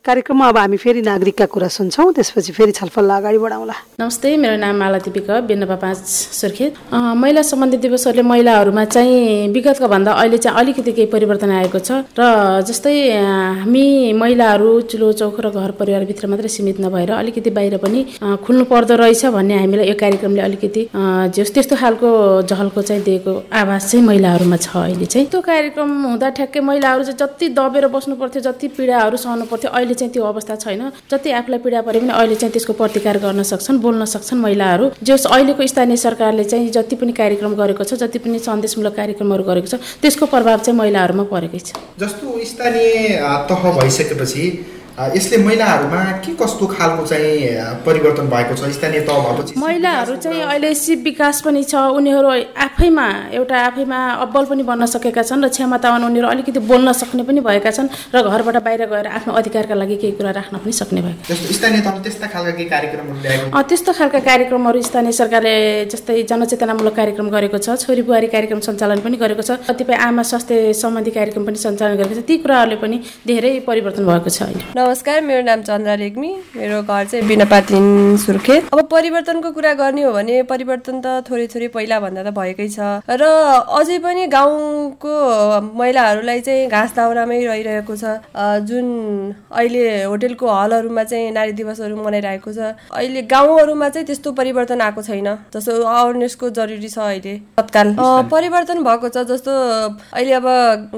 कार्यक्रममा अब हामी फेरि नागरिकका कुरा सुन्छौँ त्यसपछि फेरि छलफललाई अगाडि बढाउँला। नमस्ते मेरो नाम मालती विक बिन्नपा पाँच सुर्खेत। महिला सम्बन्धी दिवसहरूले महिलाहरूमा चाहिँ विगतको भन्दा अहिले चाहिँ अलिकति केही परिवर्तन आएको छ र जस्तै हामी महिलाहरू चुलो चौखो र घर परिवारभित्र मात्रै सीमित नभएर अलिकति बाहिर पनि खुल्नु पर्दो रहेछ भन्ने हामीलाई यो कार्यक्रमले अलिकति जस त्यस्तो खालको झल्को चाहिँ दिएको आवाज चाहिँ महिलाहरूमा छ अहिले चाहिँ। त्यो कार्यक्रम हुँदा ठ्याक्कै महिलाहरू चाहिँ जति दबेर बस्नु पर्थ्यो जति पीडाहरू सहनु पर्थ्यो चाहिँ त्यो अवस्था छैन। जति आफूलाई पीडा परे पनि अहिले चाहिँ त्यसको प्रतिकार गर्न सक्छन् बोल्न सक्छन् महिलाहरू। जस अहिलेको स्थानीय सरकारले चाहिँ जति पनि कार्यक्रम गरेको छ जति पनि सन्देशमूलक कार्यक्रमहरू गरेको छ त्यसको प्रभाव चाहिँ महिलाहरूमा परेकै छ। जस्तो स्थानीय तह भइसकेपछि यसले महिलाहरूमा के कस्तो खालको चाहिँ परिवर्तन भएको छ? स्थानीय तह भएपछि महिलाहरू चाहिँ अहिले सिप विकास पनि छ। उनीहरू आफैमा एउटा आफैमा अब्बल पनि बन्न सकेका छन् र क्षमतावान उनीहरू अलिकति बोल्न सक्ने पनि भएका छन् र घरबाट बाहिर गएर आफ्नो अधिकारका लागि केही कुरा राख्न पनि सक्ने भएका स्थानीय तहले त्यस्ता खालका केही कार्यक्रमहरू ल्याएको? अँ, त्यस्तो खालका कार्यक्रमहरू स्थानीय सरकारले जस्तै जनचेतनामूलक कार्यक्रम गरेको छ छोरी बुहारी कार्यक्रम सञ्चालन पनि गरेको छ कतिपय आमा स्वास्थ्य सम्बन्धी कार्यक्रम पनि सञ्चालन गरेको छ। ती कुराहरूले पनि धेरै परिवर्तन भएको छ अहिले। नमस्कार मेरो नाम चन्द्रा रेग्मी मेरो घर चाहिँ बिनापातिन सुर्खेत। अब परिवर्तनको कुरा गर्ने हो भने परिवर्तन त थोरै थोरै पहिला भन्दा त भएकै छ। र अझै पनि गाउँको महिलाहरूलाई चाहिँ घाँस दाउरामै रहिरहेको छ। जुन अहिले होटेलको हलहरूमा चाहिँ नारी दिवसहरू मनाइरहेको छ। अहिले गाउँहरूमा चाहिँ त्यस्तो परिवर्तन आएको छैन जस्तो अवेरनेसको जरुरी छ अहिले तत्काल। परिवर्तन भएको छ जस्तो अहिले अब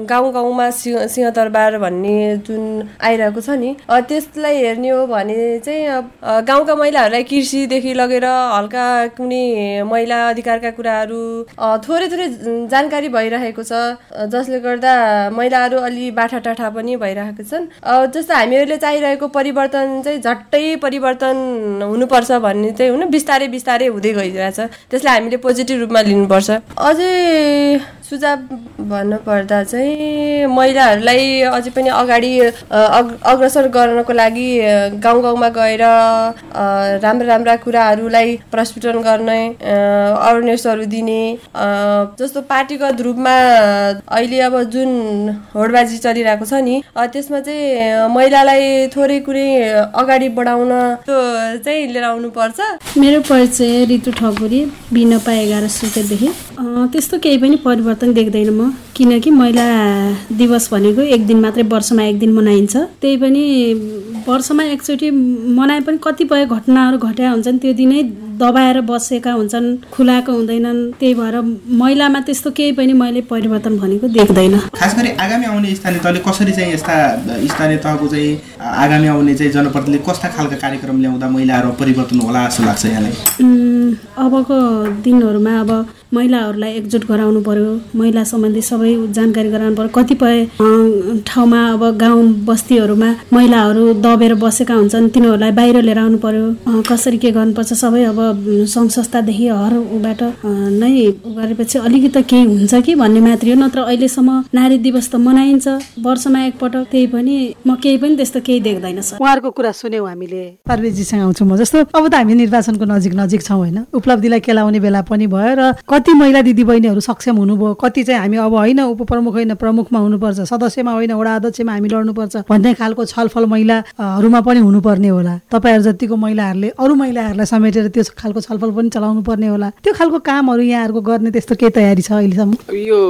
गाउँ गाउँमा सिंह सिंहदरबार भन्ने जुन आइरहेको छ नि त्यसलाई हेर्ने हो भने चाहिँ गाउँका महिलाहरूलाई कृषिदेखि लगेर हल्का कुनै महिला अधिकारका कुराहरू थोरै थोरै जानकारी भइरहेको छ जसले गर्दा महिलाहरू अलि बाठाटाठा पनि भइरहेको छन्। जस्तो हामीहरूले चाहिरहेको परिवर्तन चाहिँ झट्टै परिवर्तन हुनुपर्छ भन्ने चाहिँ हुन बिस्तारै बिस्तारै हुँदै गइरहेछ। त्यसलाई हामीले पोजिटिभ रूपमा लिनुपर्छ। अझै सुझाव भन्नुपर्दा चाहिँ महिलाहरूलाई अझै पनि अगाडि अ, अग्रसर गर्नको लागि गाउँ गाउँमा गएर राम्रा राम्रा कुराहरूलाई प्रस्फुटन गर्ने अवेरनेसहरू दिने जस्तो पार्टीगत रूपमा अहिले अब जुन होडबाजी चलिरहेको छ नि त्यसमा चाहिँ महिलालाई थोरै कुनै अगाडि बढाउन त्यो चाहिँ लिएर आउनुपर्छ। मेरो परिचय ऋतु ठकुरी बिनपा एघार अँ, त्यस्तो केही पनि परिवर्तन देख्दैन म किनकि महिला दिवस भनेको एक दिन मात्रै वर्षमा एक दिन मनाइन्छ। त्यही पनि वर्षमा एकचोटि मनाए पनि कतिपय घटनाहरू घट्या हुन्छन् त्यो दिनै दबाएर बसेका हुन्छन् खुलाएको हुँदैनन् त्यही भएर महिलामा त्यस्तो केही पनि मैले परिवर्तन भनेको देख्दैन। खास गरी आगामी आउने स्थानीय तहले कसरी चाहिँ यस्ता स्थानीय तहको चाहिँ आगामी आउने चाहिँ जनप्रतिनिधिले कस्ता खालका कार्यक्रम ल्याउँदा महिलाहरू परिवर्तन होला जस्तो लाग्छ यहाँलाई? अबको दिनहरूमा अब महिलाहरूलाई एकजुट गराउनु पर्यो महिला सम्बन्धी सबै जानकारी गराउनु पर्यो। कतिपय ठाउँमा अब गाउँ बस्तीहरूमा महिलाहरू दबेर बसेका हुन्छन् तिनीहरूलाई बाहिर लिएर आउनु पर्यो। कसरी के गर्नुपर्छ सबै अब सङ्घ संस्थादेखि हर ऊबाट अँ, नै गरेपछि अलिकति केही हुन्छ कि भन्ने मात्रै हो। नत्र अहिलेसम्म नारी दिवस त मनाइन्छ। वर्षमा एकपटक त्यही पनि म केही पनि त्यस्तो केही देख्दैन सर। उहाँहरूको कुरा सुन्यौँ हामीले। पार्वेजीसँग आउँछु म जस्तो। अब त हामी निर्वाचनको नजिक नजिक छौँ होइन? उपलब्धिलाई केलाउने बेला पनि भयो र कति महिला दिदीबहिनीहरू सक्षम हुनुभयो कति चाहिँ हामी अब होइन उपप्रमुख होइन प्रमुखमा हुनुपर्छ सदस्यमा होइन वडा अध्यक्षमा हामी लड्नुपर्छ भन्ने खालको छलफल महिलाहरूमा पनि हुनुपर्ने होला। तपाईँहरू जतिको महिलाहरूले अरू महिलाहरूलाई समेटेर त्यो खालको छलफल पनि चलाउनु पर्ने होला। त्यो खालको कामहरू यहाँहरूको गर्ने त्यस्तो केही तयारी छ अहिलेसम्म? यो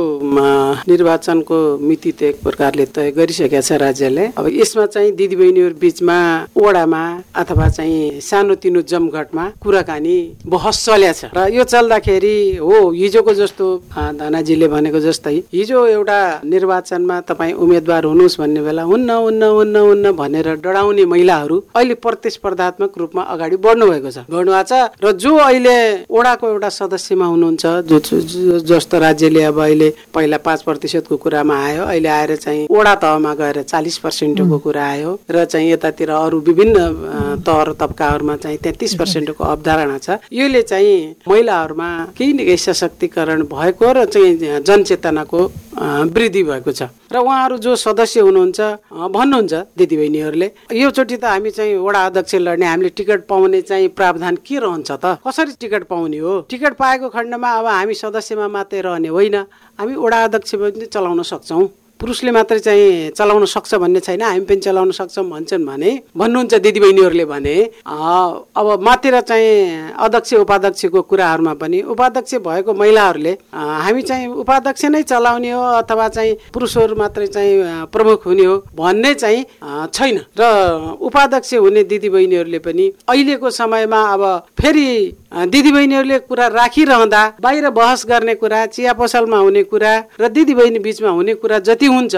निर्वाचनको मिति त एक प्रकारले तय गरिसकेका छ राज्यले। अब यसमा चाहिँ दिदीबहिनीहरू बिचमा ओडामा अथवा चाहिँ सानोतिनो जमघटमा कुराकानी बहस चल्या छ। र यो चल्दाखेरि हो हिजोको जस्तो धनाजीले भनेको जस्तै हिजो एउटा निर्वाचनमा तपाईँ उम्मेद्वार हुनुहोस् भन्ने बेला हुन्न हुन्न हुन्न हुन्न भनेर डराउने महिलाहरू अहिले प्रतिस्पर्धात्मक रूपमा अगाडि बढ्नु भएको छ। बढ्नु भएको छ र जो अहिले ओडाको एउटा सदस्यमा हुनुहुन्छ जो जस्तो राज्यले अब अहिले पहिला पाँच प्रतिशतको कुरामा आयो अहिले आएर चाहिँ ओडा तहमा गएर चालिस पर्सेन्टको कुरा आयो र चाहिँ यतातिर अरू विभिन्न तह तब्काहरूमा चाहिँ तेत्तिस पर्सेन्टको अवधारणा छ। यसले चाहिँ महिलाहरूमा केही न सशक्तिकरण भएको र चाहिँ जनचेतनाको वृद्धि भएको छ। र उहाँहरू जो सदस्य हुनुहुन्छ भन्नुहुन्छ दिदीबहिनीहरूले योचोटि त हामी चाहिँ वडा अध्यक्ष लड्ने हामीले टिकट पाउने चाहिँ प्रावधान के रहन्छ? त? कसरी टिकट पाउने हो? टिकट पाएको खण्डमा अब हामी सदस्यमा मात्रै रहने होइन। हामी वडा अध्यक्ष पनि चलाउन सक्छौँ। पुरुषले मात्रै चाहिँ चलाउन सक्छ भन्ने छैन। हामी पनि चलाउन सक्छौँ भन्छन् भने भन्नुहुन्छ दिदीबहिनीहरूले भने अब मातिर चाहिँ अध्यक्ष उपाध्यक्षको कुराहरूमा पनि उपाध्यक्ष भएको महिलाहरूले हामी चाहिँ उपाध्यक्ष नै चलाउने हो अथवा चाहिँ पुरुषहरू मात्रै चाहिँ प्रमुख हुने हो भन्ने चाहिँ छैन। र उपाध्यक्ष हुने दिदीबहिनीहरूले पनि अहिलेको समयमा अब फेरि दिदीबहिनीहरूले कुरा राखिरहँदा बाहिर बहस गर्ने कुरा चिया पसलमा हुने कुरा र दिदीबहिनी बिचमा हुने कुरा जति हुन्छ।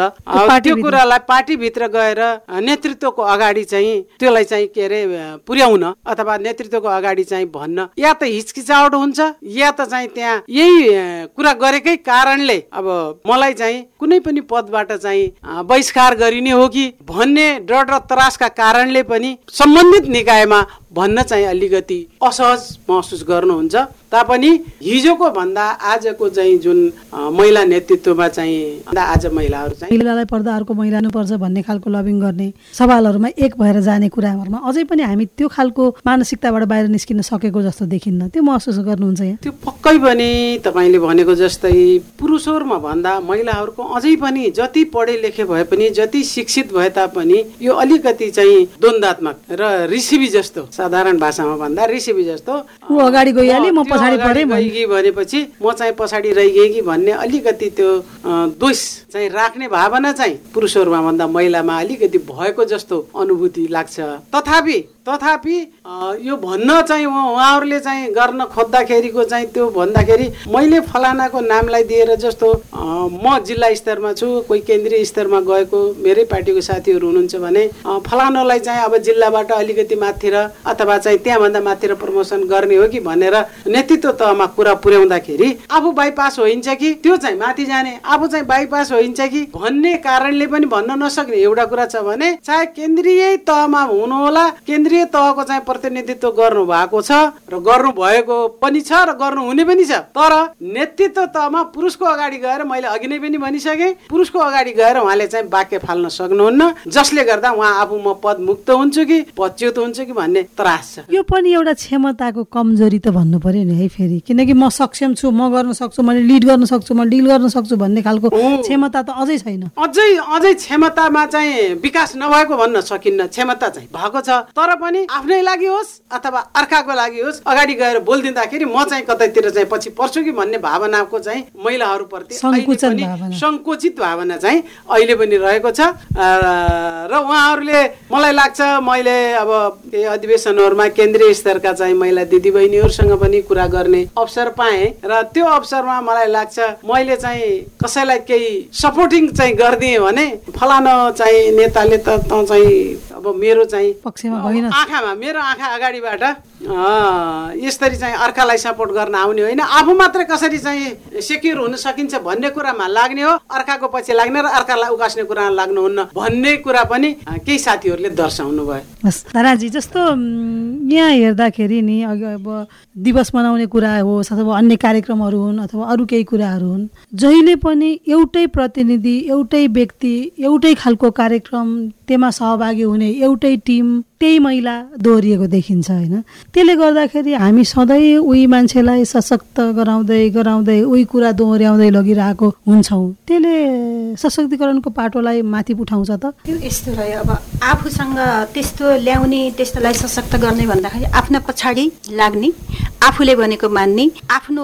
त्यो कुरालाई पार्टीभित्र गएर नेतृत्वको अगाडि चाहिँ त्यसलाई चाहिँ के अरे पुर्याउन अथवा नेतृत्वको अगाडि चाहिँ भन्न। या त हिचकिचावट हुन्छ या त चाहिँ त्यहाँ यही कुरा गरेकै कारणले अब मलाई चाहिँ कुनै पनि पदबाट चाहिँ बहिष्कार गरिने हो कि भन्ने डर र त्रासका कारणले पनि सम्बन्धित निकायमा भन्न चाहिँ अलिकति असहज महसुस गर्नुहुन्छ। तापनि हिजोको भन्दा आजको चाहिँ जुन महिला नेतृत्वमा चाहिँ आज महिलाहरू चाहिँ महिलालाई पर्दा अर्को महिला पर्छ भन्ने खालको लबिङ गर्ने सवालहरूमा एक भएर जाने कुराहरूमा अझै पनि हामी त्यो खालको मानसिकताबाट बाहिर निस्किन सकेको जस्तो देखिन्न। त्यो महसुस गर्नुहुन्छ यहाँ। त्यो पक्कै पनि तपाईँले भनेको जस्तै पुरुषहरूमा भन्दा महिलाहरूको अझै पनि जति पढे लेखे भए पनि जति शिक्षित भए तापनि यो अलिकति चाहिँ द्वन्दात्मक र रिसिभी जस्तो साधारण भाषामा भन्दा रिसिभी जस्तो। अगाडि गइहाले म पछाडि पढेँ भनेपछि म चाहिँ पछाडि रहिगएँ कि भन्ने अलिकति त्यो दोष चाहिँ राख्ने भावना चाहिँ पुरुषहरूमा भन्दा महिलामा अलिकति भएको जस्तो अनुभूति लाग्छ। तथापि तथापि यो भन्न चाहिँ उहाँहरूले चाहिँ गर्न खोज्दाखेरिको चाहिँ त्यो भन्दाखेरि मैले फलानाको नामलाई दिएर जस्तो म जिल्ला स्तरमा छु कोही केन्द्रीय स्तरमा गएको मेरै पार्टीको साथीहरू हुनुहुन्छ भने फलानालाई चाहिँ अब जिल्लाबाट अलिकति माथि र अथवा चाहिँ त्यहाँभन्दा माथि र प्रमोसन गर्ने हो कि भनेर नेतृत्व तहमा कुरा पुर्याउँदाखेरि आफू बाइपास होइन्छ कि? त्यो चाहिँ माथि जाने। आफू चाहिँ बाइपास होइन्छ कि? भन्ने कारणले पनि भन्न नसक्ने एउटा कुरा छ भने चाहे केन्द्रीय तहमा हुनुहोला केन्द्रीय केन्द्रीय तहको चाहिँ प्रतिनिधित्व गर्नु भएको छ र गर्नु भएको पनि छ र गर्नु हुने पनि छ। तर नेतृत्व तहमा पुरुषको अगाडि गएर मैले अघि नै पनि भनिसकेँ पुरुषको अगाडि गएर उहाँले चाहिँ वाक्य फाल्न सक्नुहुन्न जसले गर्दा उहाँ आफू म पद मुक्त हुन्छु कि पदच्युत हुन्छु कि भन्ने त्रास छ। यो पनि एउटा क्षमताको कमजोरी त भन्नु पर्यो नि है फेरि किनकि म सक्षम छु म गर्न सक्छु मैले लिड गर्न सक्छु म डिल गर्न सक्छु भन्ने खालको क्षमता त अझै छैन। अझै अझै क्षमतामा चाहिँ विकास नभएको भन्न सकिन्न क्षमता चाहिँ भएको छ। तर पनि आफ्नै लागि होस् अथवा अर्काको लागि होस् अगाडि गएर बोलिदिँदाखेरि म चाहिँ कतैतिर चाहिँ पछि पर्छु कि भन्ने भावनाको चाहिँ महिलाहरूप्रति सङ्कुचित भावना चाहिँ अहिले पनि रहेको छ। र उहाँहरूले मलाई लाग्छ मैले अब केही अधिवेशनहरूमा केन्द्रीय स्तरका चाहिँ महिला दिदीबहिनीहरूसँग पनि कुरा गर्ने अवसर पाएँ र त्यो अवसरमा मलाई लाग्छ मैले चाहिँ कसैलाई केही सपोर्टिङ चाहिँ गरिदिएँ भने फलानु चाहिँ नेताले त चाहिँ अब मेरो चाहिँ आँखामा मेरो आँखा अगाडिबाट यसरी चाहिँ अर्कालाई सपोर्ट गर्न आउने होइन। आफू मात्रै कसरी चाहिँ सेक्युर हुन सकिन्छ भन्ने कुरामा लाग्ने हो। अर्काको पछि लाग्ने र अर्कालाई उकास्ने कुरामा लाग्नुहुन्न भन्ने कुरा पनि केही साथीहरूले दर्शाउनु भयो। ताराजी जस्तो यहाँ हेर्दाखेरि नि अब दिवस मनाउने कुरा होस् अथवा अन्य कार्यक्रमहरू हुन् अथवा अरू केही कुराहरू हुन् जहिले पनि एउटै प्रतिनिधि एउटै व्यक्ति एउटै खालको कार्यक्रम त्यसमा सहभागी हुने एउटै टिम त्यही महिला दोहोरिएको देखिन्छ होइन? त्यसले गर्दाखेरि हामी सधैँ उही मान्छेलाई सशक्त गराउँदै गराउँदै उही कुरा दोहोऱ्याउँदै लगिरहेको हुन्छौँ। त्यसले सशक्तिकरणको पाटोलाई माथि उठाउँछ त। त्यो यस्तो रह्यो अब आफूसँग त्यस्तो ल्याउने त्यस्तोलाई सशक्त गर्ने भन्दाखेरि आफ्नो पछाडि लाग्ने आफूले भनेको मान्ने आफ्नो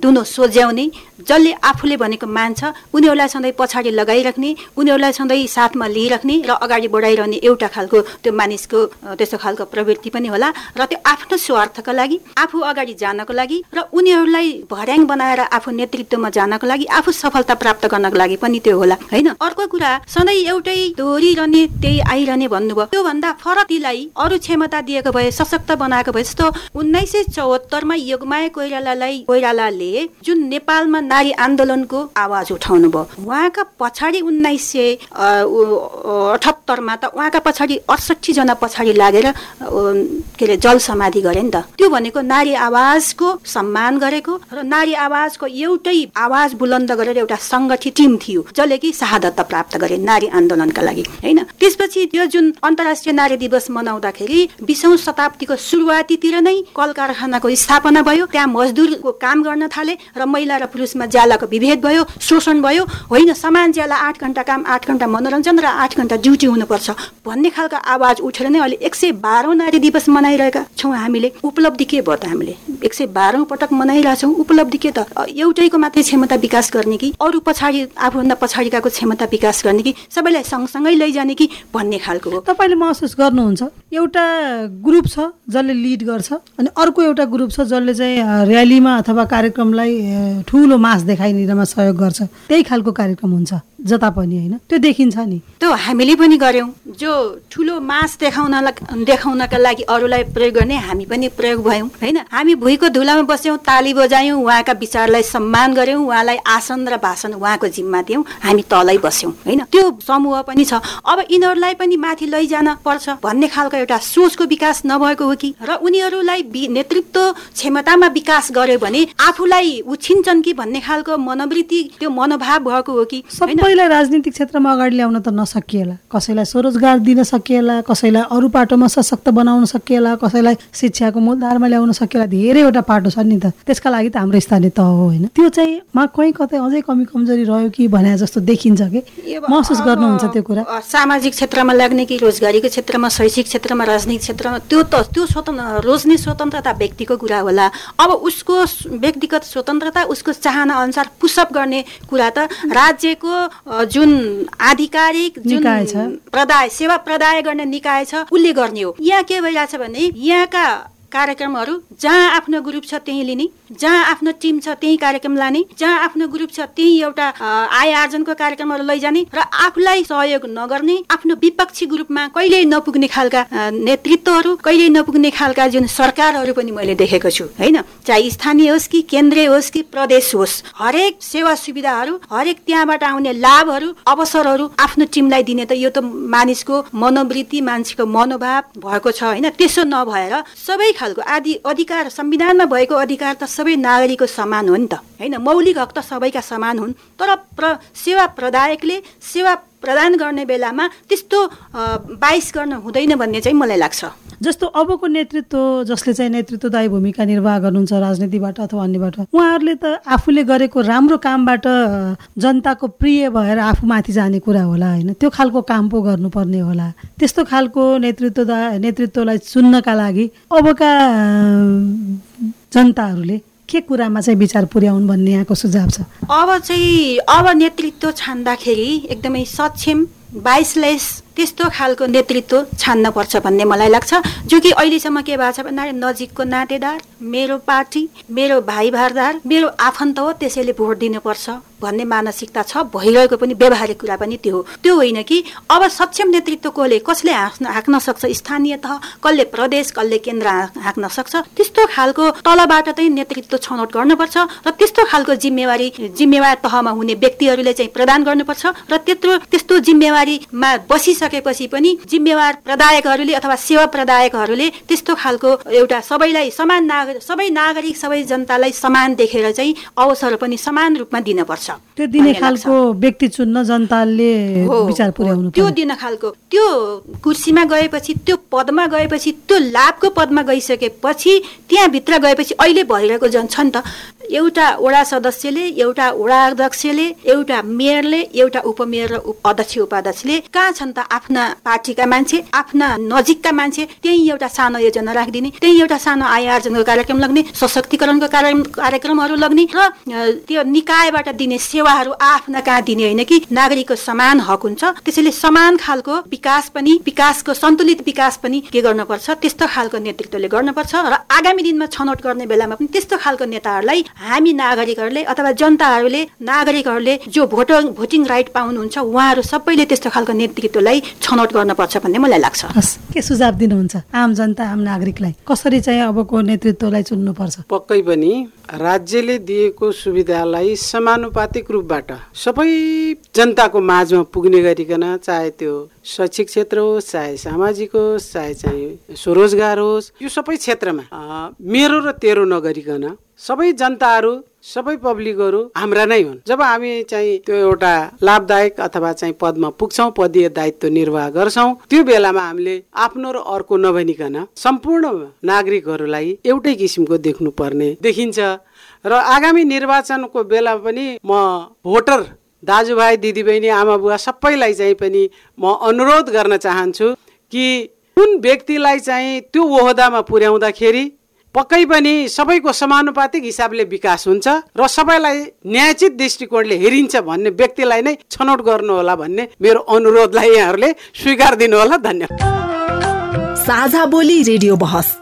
दुनो सोझ्याउने जसले आफूले भनेको मान्छ उनीहरूलाई सधैँ पछाडि लगाइराख्ने उनीहरूलाई सधैँ साथमा लिइराख्ने र अगाडि बढाइरहने एउटा खालको त्यो मानिसको त्यस्तो खालको प्रवृत्ति पनि होला र त्यो आफ्नो स्वार्थका लागि आफू अगाडि जानको लागि र उनीहरूलाई भर्याङ बनाएर आफू नेतृत्वमा जानको लागि आफू सफलता प्राप्त गर्नको लागि पनि त्यो होला होइन? अर्को कुरा सधैँ एउटै दोहोरिरहने त्यही आइरहने भन्नुभयो। त्योभन्दा फरक तीलाई अरू क्षमता दिएको भए सशक्त बनाएको भए जस्तो उन्नाइस सय चौहत्तरमा योगमाया कोइरालालाई कोइरालाले जुन नेपालमा नारी आन्दोलनको आवाज उठाउनु भयो उहाँका पछाडि उन्नाइस सय अठहत्तरमा त उहाँका पछाडि अडसठी जना पछाडि लागेर के अरे जल समाधि गरे नि त। त्यो भनेको नारी आवाजको सम्मान गरेको र नारी आवाजको एउटै आवाज बुलन्द गरेर एउटा सङ्गठित टिम थियो जसले कि शहादत प्राप्त गरे नारी आन्दोलनका लागि होइन? त्यसपछि त्यो जुन अन्तर्राष्ट्रिय नारी दिवस मनाउँदाखेरि बिसौँ शताब्दीको सुरुवातीतिर नै कल कारखानाको स्थापना भयो त्यहाँ मजदुरको काम गर्न थाले र महिला र पुरुष समाजमा ज्यालाको विभेद भयो शोषण भयो होइन? समान ज्याला आठ घन्टा काम आठ घन्टा मनोरञ्जन र आठ घन्टा ड्युटी हुनुपर्छ भन्ने खालको आवाज उठेर नै अहिले एक सय बाह्रौँ नारी दिवस मनाइरहेका छौँ हामीले। उपलब्धि के भयो त हामीले? एक सय बाह्रौँ पटक मनाइरहेछौँ उपलब्धि के त? एउटैको मात्रै क्षमता विकास गर्ने कि? अरू पछाडि आफूभन्दा पछाडिकाको क्षमता विकास गर्ने कि? सबैलाई सँगसँगै लैजाने कि? भन्ने खालको हो। तपाईँले महसुस गर्नुहुन्छ एउटा ग्रुप छ जसले लिड गर्छ अनि अर्को एउटा ग्रुप छ जसले चाहिँ र्यालीमा अथवा कार्यक्रमलाई ठुलो मास देखाइदिनमा सहयोग गर्छ। त्यही खालको कार्यक्रम हुन्छ। जता पनि होइन? त्यो देखिन्छ नि। त्यो हामीले पनि गऱ्यौँ। जो ठुलो मास देखाउनलाई देखाउनका लागि अरूलाई प्रयोग गर्ने हामी पनि प्रयोग भयौँ होइन? हामी भुइँको धुलामा बस्यौँ ताली बजायौँ उहाँका विचारलाई सम्मान गऱ्यौँ उहाँलाई आसन र भाषण उहाँको जिम्मा दियौँ हामी तलै बस्यौँ होइन? त्यो समूह पनि छ। अब यिनीहरूलाई पनि माथि लैजान पर्छ भन्ने खालको एउटा सोचको विकास नभएको हो कि? र उनीहरूलाई नेतृत्व क्षमतामा विकास गर्यो भने आफूलाई उछिन्छन् कि भन्ने खालको मनोवृत्ति त्यो मनोभाव भएको हो कि? सबैलाई राजनीतिक क्षेत्रमा अगाडि ल्याउन त नसकिएला। कसैलाई स्वरोजगार दिन सकिएला कसैलाई अरू पाटोमा सशक्त बनाउन सकिएला कसैलाई शिक्षाको मूलधारमा ल्याउन सकिएला। धेरैवटा पाटो छ नि त। त्यसका लागि त हाम्रो स्थानीय तह हो होइन? त्यो चाहिँ मा कहीँ कतै अझै कमी कमजोरी रह्यो कि भने जस्तो देखिन्छ कि? महसुस गर्नुहुन्छ त्यो कुरा? सामाजिक क्षेत्रमा लाग्ने कि रोजगारीको क्षेत्रमा शैक्षिक क्षेत्रमा राजनीतिक क्षेत्रमा त्यो त त्यो स्वतन्त्र रोज्ने स्वतन्त्रता व्यक्तिको कुरा होला। अब उसको व्यक्तिगत स्वतन्त्रता उसको चाहना अनुसार पुसअप गर्ने कुरा त राज्यको जुन आधिकारिक जुन प्रदाय सेवा प्रदाय गर्ने निकाय छ उसले गर्ने हो। यहाँ के भइरहेछ भने यहाँका कार्यक्रमहरू जहाँ आफ्नो ग्रुप छ त्यहीँ लिने जहाँ आफ्नो टिम छ त्यही कार्यक्रम लाने जहाँ आफ्नो ग्रुप छ त्यही एउटा आय आर्जनको कार्यक्रमहरू लैजाने र आफूलाई सहयोग नगर्ने आफ्नो विपक्षी ग्रुपमा कहिल्यै नपुग्ने खालका नेतृत्वहरू कहिल्यै नपुग्ने खालका जुन सरकारहरू पनि मैले देखेको छु होइन? चाहे स्थानीय होस् कि केन्द्रीय होस् कि प्रदेश होस् हरेक सेवा सुविधाहरू हरेक त्यहाँबाट आउने लाभहरू अवसरहरू आफ्नो टिमलाई दिने त यो त मानिसको मनोवृत्ति मान्छेको मनोभाव भएको छ होइन? त्यसो नभएर सबै खालको आदि अधिकार संविधानमा भएको अधिकार त सबै नागरिकको समान हो नि त। होइन मौलिक हक त सबैका समान हुन्। तर प्र सेवा प्रदायकले सेवा प्रदान गर्ने बेलामा त्यस्तो बाइस गर्न हुँदैन भन्ने चाहिँ मलाई लाग्छ। जस्तो अबको नेतृत्व जसले चाहिँ नेतृत्वदायी भूमिका निर्वाह गर्नुहुन्छ राजनीतिबाट अथवा अन्यबाट उहाँहरूले त आफूले गरेको राम्रो कामबाट जनताको प्रिय भएर आफूमाथि जाने कुरा होला होइन। त्यो खालको काम पो गर्नुपर्ने होला। त्यस्तो खालको नेतृत्वदा नेतृत्वलाई चुन्नका लागि अबका जनताहरूले के कुरामा चाहिँ विचार पुर्याउनु भन्ने यहाँको सुझाव छ? अब चाहिँ अब नेतृत्व छान्दाखेरि एकदमै सक्षम बाइसलेस त्यस्तो खालको नेतृत्व छान्न पर्छ भन्ने मलाई लाग्छ। जो कि अहिलेसम्म के भएको छ भन्दा नजिकको नातेदार मेरो पार्टी मेरो भाइ भारदार मेरो आफन्त हो त्यसैले भोट दिनुपर्छ। भन्ने मानसिकता छ भइरहेको पनि व्यवहारिक कुरा पनि त्यो हो। त्यो होइन कि अब सक्षम नेतृत्व कसले कसले हाँक्न हाँक्न सक्छ? स्थानीय तह कसले प्रदेश कसले केन्द्र हाँक्न सक्छ? त्यस्तो खालको तलबाट चाहिँ नेतृत्व छनौट गर्नुपर्छ र त्यस्तो खालको जिम्मेवारी जिम्मेवार तहमा हुने व्यक्तिहरूले चाहिँ प्रदान गर्नुपर्छ र त्यत्रो त्यस्तो जिम्मेवारीमा बसिसकेपछि पनि जिम्मेवार प्रदायकहरूले अथवा सेवा प्रदायकहरूले त्यस्तो खालको एउटा सबैलाई समान नागरिक सबै नागरिक सबै जनतालाई समान देखेर चाहिँ अवसर पनि समान रूपमा दिनपर्छ। त्यो दिने खालको व्यक्ति चुन्न जनताले विचार पुर्याउनु त्यो दिन खालको त्यो कुर्सीमा गएपछि त्यो पदमा गएपछि त्यो लाभको पदमा गइसकेपछि त्यहाँभित्र गएपछि अहिले भइरहेको जन छ नि त। एउटा वडा सदस्यले एउटा वडा अध्यक्षले एउटा मेयरले एउटा उपमेयर र अध्यक्ष उपाध्यक्षले कहाँ छन् त आफ्ना पार्टीका मान्छे आफ्ना नजिकका मान्छे त्यही एउटा सानो योजना राखिदिने त्यही एउटा सानो आय आर्जनको कार्यक्रम लग्ने सशक्तिकरणको कार्यक्रमहरू लग्ने र त्यो निकायबाट दिने सेवाहरू आफ्ना कहाँ दिने होइन कि? नागरिकको समान हक हुन्छ। त्यसैले समान खालको विकास पनि विकासको सन्तुलित विकास पनि के गर्नुपर्छ? त्यस्तो खालको नेतृत्वले गर्नुपर्छ र आगामी दिनमा छनौट गर्ने बेलामा पनि त्यस्तो खालको नेताहरूलाई हामी नागरिकहरूले अथवा जनताहरूले नागरिकहरूले जो भोटर भोटिङ राइट पाउनुहुन्छ उहाँहरू सबैले त्यस्तो खालको नेतृत्वलाई छनौट गर्नुपर्छ भन्ने मलाई लाग्छ। के सुझाव दिनुहुन्छ? आम जनता आम नागरिकलाई। कसरी चाहिँ अबको नेतृत्वलाई चुन्नुपर्छ? पक्कै पनि राज्यले दिएको सुविधालाई समानुपातिक रूपबाट सबै जनताको माझमा पुग्ने गरिकन चाहे त्यो शैक्षिक क्षेत्र होस् चाहे सामाजिक होस् चाहे चाहिँ स्वरोजगार होस् यो सबै क्षेत्रमा मेरो र तेरो नगरिकन सबै जनताहरू सबै पब्लिकहरू हाम्रा नै हुन्। जब हामी चाहिँ त्यो एउटा लाभदायक अथवा चाहिँ पदमा पुग्छौँ पदीय दायित्व निर्वाह गर्छौँ त्यो बेलामा हामीले आफ्नो र अर्को नभनिकन सम्पूर्ण नागरिकहरूलाई एउटै किसिमको देख्नु पर्ने देखिन्छ। र आगामी निर्वाचनको बेला पनि म भोटर दाजुभाइ दिदीबहिनी आमा बुवा सबैलाई चाहिँ पनि म अनुरोध गर्न चाहन्छु कि कुन व्यक्तिलाई चाहिँ त्यो ओहदामा पुर्याउँदाखेरि पक्कै पनि सबैको समानुपातिक हिसाबले विकास हुन्छ र सबैलाई न्यायचित दृष्टिकोणले हेरिन्छ भन्ने व्यक्तिलाई नै छनौट गर्नुहोला भन्ने मेरो अनुरोधलाई यहाँहरूले स्वीकार दिनुहोला। धन्यवाद। साझा बोली रेडियो बहस।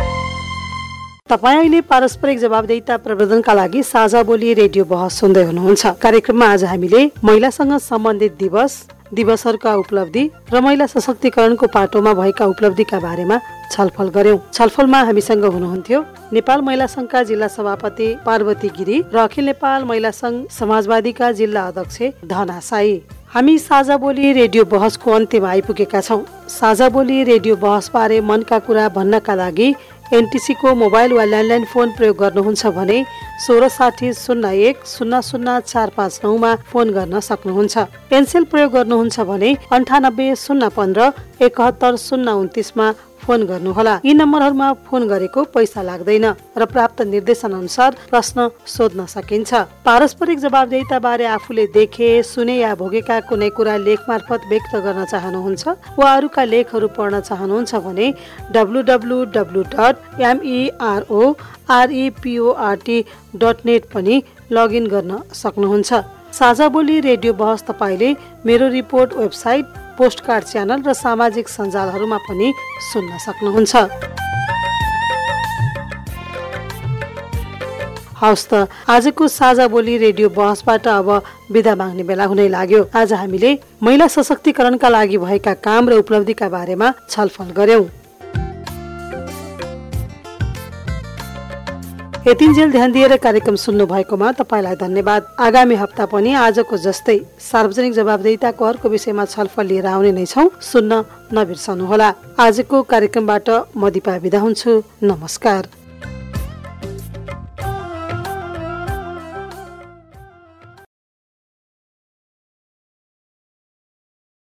तपाईँ अहिले पारस्परिक जवाबदेता प्रवर्धनका लागि साझा बोली रेडियो बहस सुन्दै हुनुहुन्छ। कार्यक्रममा आज हामीले महिलासँग सम्बन्धित दिवस दिवसहरूका उपलब्धि र महिला सशक्तिकरणको पाटोमा भएका उपलब्धिका बारेमा छलफल गर्यौं। छलफलमा हामीसँग हुनुहुन्थ्यो नेपाल महिला संघका जिल्ला सभापति पार्वती गिरी र अखिल नेपाल महिला संघ समाजवादीका जिल्ला अध्यक्ष धना साई। हामी साझा बोली रेडियो बहसको अन्त्यमा आइपुगेका छौँ। साझा बोली रेडियो बहस बारे मनका कुरा भन्नका लागि एनटिसीको मोबाइल वा ल्यान्डलाइन फोन प्रयोग गर्नुहुन्छ भने सोह्र साठी शून्य एक शून्य शून्य चार पाँच नौमा फोन गर्न सक्नुहुन्छ। पेन्सिल प्रयोग गर्नुहुन्छ भने अन्ठानब्बे शून्य पन्ध्र एकहत्तर शून्य उन्तिसमा फोन गर्नुहोला। यी नम्बरहरूमा फोन गरेको पैसा लाग्दैन र प्राप्त निर्देशन अनुसार प्रश्न सोध्न सकिन्छ। पारस्परिक जवाबदेता बारे आफूले देखे सुने या भोगेका कुनै कुरा लेख मार्फत व्यक्त गर्न चाहनुहुन्छ वा अरूका लेखहरू पढ्न चाहनुहुन्छ भने W W W dot M E R O R E P O R T dot net पनि लगइन गर्न सक्नुहुन्छ। साझा बोली रेडियो बहस तपाईँले मेरो रिपोर्ट वेबसाइट पोस्टकार्ड च्यानल र सामाजिक सञ्जालहरूमा पनि सुन्न सक्नुहुन्छ। हवस् त आजको साझा बोली रेडियो बहसबाट अब विदा माग्ने बेला हुनै लाग्यो। आज हामीले महिला सशक्तिकरणका लागि भएका काम र उपलब्धिका बारेमा छलफल गर्यौं। यतिन्जेल ध्यान दिएर कार्यक्रम सुन्नु भएकोमा तपाईँलाई धन्यवाद। आगामी हप्ता पनि आजको जस्तै सार्वजनिक जवाबदेताको अर्को विषयमा छलफल लिएर आउने नै छौ। सुन्न नबिर्सनुहोला। आजको कार्यक्रमबाट म दिपा बिदा हुन्छु। नमस्कार।